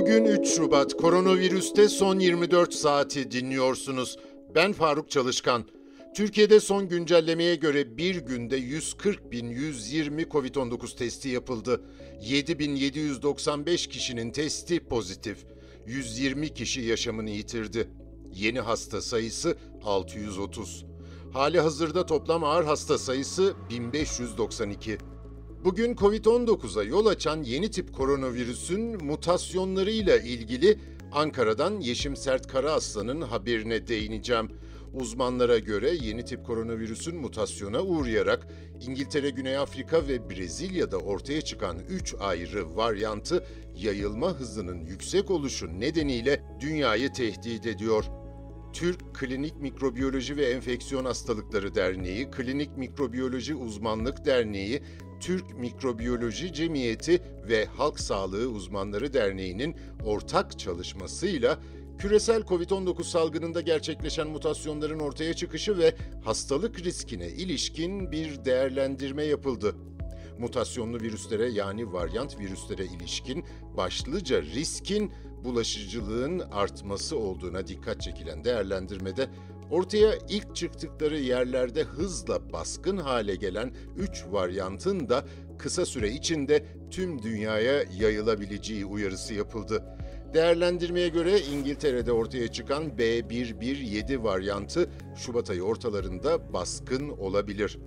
Bugün 3 Şubat, koronavirüste son 24 saati dinliyorsunuz. Ben Faruk Çalışkan. Türkiye'de son güncellemeye göre bir günde 140.120 COVID-19 testi yapıldı. 7.795 kişinin testi pozitif. 120 kişi yaşamını yitirdi. Yeni hasta sayısı 630. Hali hazırda toplam ağır hasta sayısı 1592. Bugün Covid-19'a yol açan yeni tip koronavirüsün mutasyonlarıyla ilgili Ankara'dan Yeşim Sert Karaaslan'ın haberine değineceğim. Uzmanlara göre yeni tip koronavirüsün mutasyona uğrayarak İngiltere, Güney Afrika ve Brezilya'da ortaya çıkan 3 ayrı varyantı yayılma hızının yüksek oluşu nedeniyle dünyayı tehdit ediyor. Türk Klinik Mikrobiyoloji ve Enfeksiyon Hastalıkları Derneği, Klinik Mikrobiyoloji Uzmanlık Derneği, Türk Mikrobiyoloji Cemiyeti ve Halk Sağlığı Uzmanları Derneği'nin ortak çalışmasıyla küresel COVID-19 salgınında gerçekleşen mutasyonların ortaya çıkışı ve hastalık riskine ilişkin bir değerlendirme yapıldı. Mutasyonlu virüslere yani varyant virüslere ilişkin başlıca riskin bulaşıcılığın artması olduğuna dikkat çekilen değerlendirmede ortaya ilk çıktıkları yerlerde hızla baskın hale gelen 3 varyantın da kısa süre içinde tüm dünyaya yayılabileceği uyarısı yapıldı. Değerlendirmeye göre İngiltere'de ortaya çıkan B117 varyantı Şubat ayı ortalarında baskın olabilir.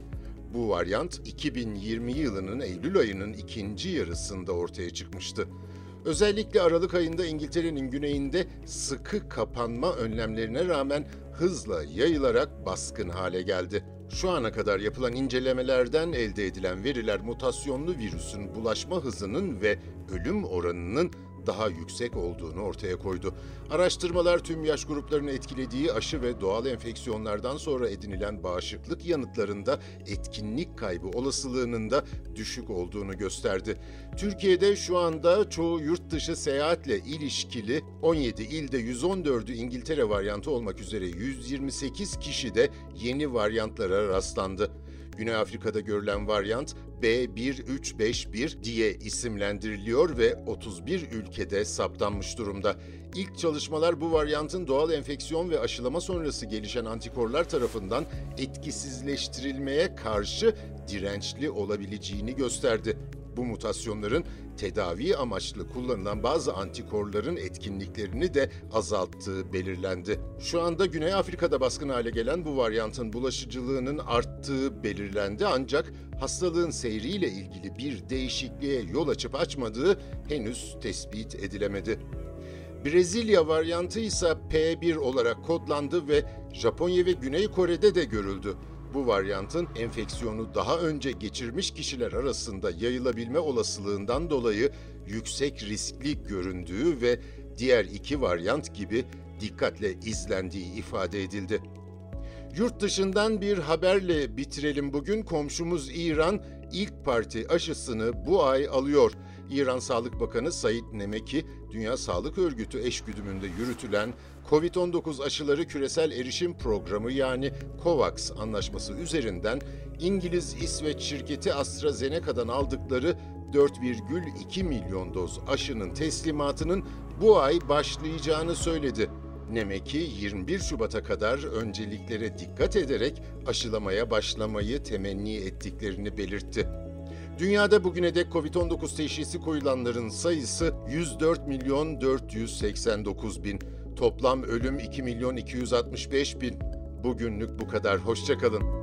Bu varyant 2020 yılının Eylül ayının ikinci yarısında ortaya çıkmıştı. Özellikle Aralık ayında İngiltere'nin güneyinde sıkı kapanma önlemlerine rağmen hızla yayılarak baskın hale geldi. Şu ana kadar yapılan incelemelerden elde edilen veriler mutasyonlu virüsün bulaşma hızının ve ölüm oranının daha yüksek olduğunu ortaya koydu. Araştırmalar tüm yaş gruplarını etkilediği aşı ve doğal enfeksiyonlardan sonra edinilen bağışıklık yanıtlarında etkinlik kaybı olasılığının da düşük olduğunu gösterdi. Türkiye'de şu anda çoğu yurt dışı seyahatle ilişkili 17 ilde 114'ü İngiltere varyantı olmak üzere 128 kişi de yeni varyantlara rastlandı. Güney Afrika'da görülen varyant B1351 diye isimlendiriliyor ve 31 ülkede saptanmış durumda. İlk çalışmalar bu varyantın doğal enfeksiyon ve aşılama sonrası gelişen antikorlar tarafından etkisizleştirilmeye karşı dirençli olabileceğini gösterdi. Bu mutasyonların tedavi amaçlı kullanılan bazı antikorların etkinliklerini de azalttığı belirlendi. Şu anda Güney Afrika'da baskın hale gelen bu varyantın bulaşıcılığının arttığı belirlendi ancak hastalığın seyriyle ilgili bir değişikliğe yol açıp açmadığı henüz tespit edilemedi. Brezilya varyantı ise P1 olarak kodlandı ve Japonya ve Güney Kore'de de görüldü. Bu varyantın enfeksiyonu daha önce geçirmiş kişiler arasında yayılabilme olasılığından dolayı yüksek riskli göründüğü ve diğer iki varyant gibi dikkatle izlendiği ifade edildi. Yurt dışından bir haberle bitirelim bugün. Komşumuz İran ilk parti aşısını bu ay alıyor. İran Sağlık Bakanı Said Nemeki, Dünya Sağlık Örgütü eşgüdümünde yürütülen COVID-19 aşıları küresel erişim programı yani COVAX anlaşması üzerinden İngiliz İsveç şirketi AstraZeneca'dan aldıkları 4,2 milyon doz aşının teslimatının bu ay başlayacağını söyledi. Nemeki 21 Şubat'a kadar önceliklere dikkat ederek aşılamaya başlamayı temenni ettiklerini belirtti. Dünyada bugüne dek Covid-19 teşhisi koyulanların sayısı 104 milyon 489 bin. Toplam ölüm 2 milyon 265 bin. Bugünlük bu kadar. Hoşçakalın.